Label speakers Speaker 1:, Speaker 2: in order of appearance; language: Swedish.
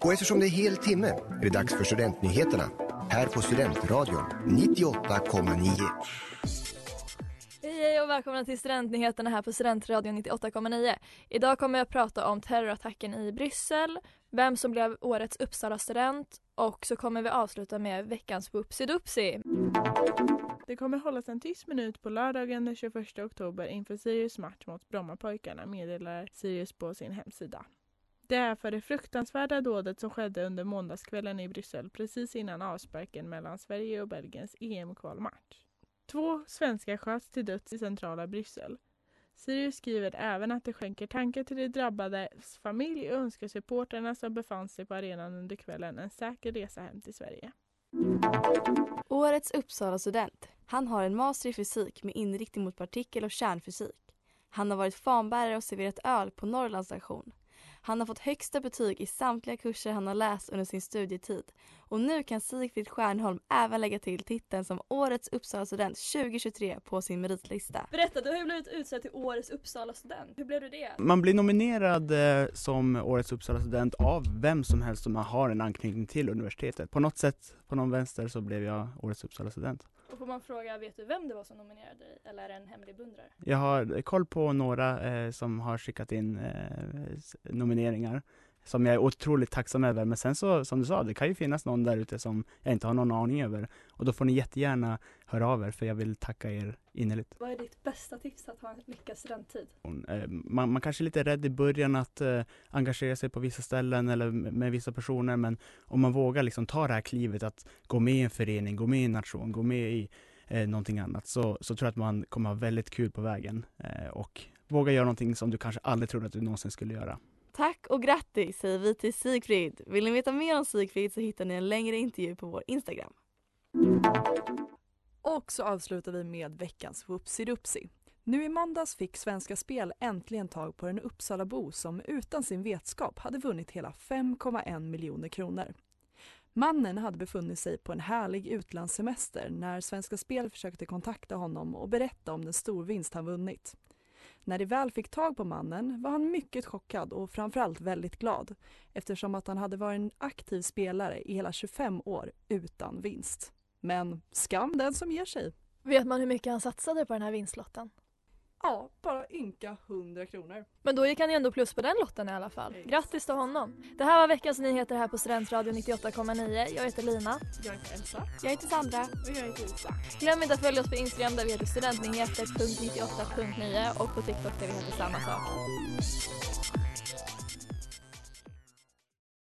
Speaker 1: Och eftersom det är hel timme är det dags för Studentnyheterna här på Studentradion 98,9.
Speaker 2: Hej och välkomna till Studentnyheterna här på Studentradion 98,9. Idag kommer jag att prata om terrorattacken i Bryssel, vem som blev årets Uppsala-student och så kommer vi avsluta med veckans Whoopsie
Speaker 3: Det kommer hållas en tyst minut på lördagen den 21 oktober inför Sirius match mot Brommapojkarna meddelar Sirius på sin hemsida. Det är för det fruktansvärda dådet som skedde under måndagskvällen i Bryssel precis innan avsparken mellan Sverige och Belgiens EM-kvalmatch. Två svenskar sköts till döds i centrala Bryssel. Sirius skriver även att det skänker tankar till de drabbades familj och önskar supporterna som befann sig på arenan under kvällen en säker resa hem till Sverige.
Speaker 4: Årets Uppsala-student. Han har en master i fysik med inriktning mot partikel och kärnfysik. Han har varit fanbärare och serverat öl på Norrlands station. Han har fått högsta betyg i samtliga kurser han har läst under sin studietid. Och nu kan Sigfrid Stjärnholm även lägga till titeln som Årets Uppsala-student 2023 på sin meritlista.
Speaker 2: Berätta, du har ju blivit utsedd till Årets Uppsala-student. Hur blev du det?
Speaker 5: Man blir nominerad eh, som Årets Uppsala-student av vem som helst som har en anknytning till universitetet. På något sätt, på någon vänster, så blev jag Årets Uppsala-student.
Speaker 2: Och får man fråga, vet du vem det var som nominerade dig? Eller är det en hemlig beundrare?
Speaker 5: Jag har koll på några eh, som har skickat in eh, nomineringar som jag är otroligt tacksam över. Men sen så, som du sa, det kan ju finnas någon där ute som jag inte har någon aning över. Och då får ni jättegärna höra av er, för jag vill tacka er innerligt.
Speaker 2: Vad är ditt bästa tips att ha en lyckad studenttid?
Speaker 5: Eh, Man, man kanske är lite rädd i början att eh, engagera sig på vissa ställen eller med, med vissa personer, men om man vågar liksom ta det här klivet att gå med i en förening, gå med i en nation, gå med i eh, någonting annat, så, så tror jag att man kommer ha väldigt kul på vägen eh, och våga göra någonting som du kanske aldrig trodde att du någonsin skulle göra.
Speaker 4: Tack och grattis säger vi till Sigfrid. Vill ni veta mer om Sigfrid så hittar ni en längre intervju på vår Instagram.
Speaker 6: Och så avslutar vi med veckans Whoopsie Nu i måndags fick Svenska Spel äntligen tag på en Uppsalabo som utan sin vetskap hade vunnit hela 5,1 miljoner kronor. Mannen hade befunnit sig på en härlig utlandssemester när Svenska Spel försökte kontakta honom och berätta om den storvinst han vunnit. När de väl fick tag på mannen var han mycket chockad och framförallt väldigt glad eftersom att han hade varit en aktiv spelare i hela 25 år utan vinst. Men skam den som ger sig.
Speaker 2: Vet man hur mycket han satsade på den här vinstlotten?
Speaker 6: Ja, bara ynka 100 kronor.
Speaker 2: Men då gick han ju ändå plus på den lotten i alla fall. Grattis till honom. Det här var veckans nyheter här på Studentradion 98,9. Jag heter Lina.
Speaker 3: Jag heter Elsa
Speaker 4: Jag heter Sandra.
Speaker 3: och jag heter Isa.
Speaker 2: Glöm inte att följa oss på Instagram där vi heter studentnyheter.98.9 och på TikTok där vi heter samma sak.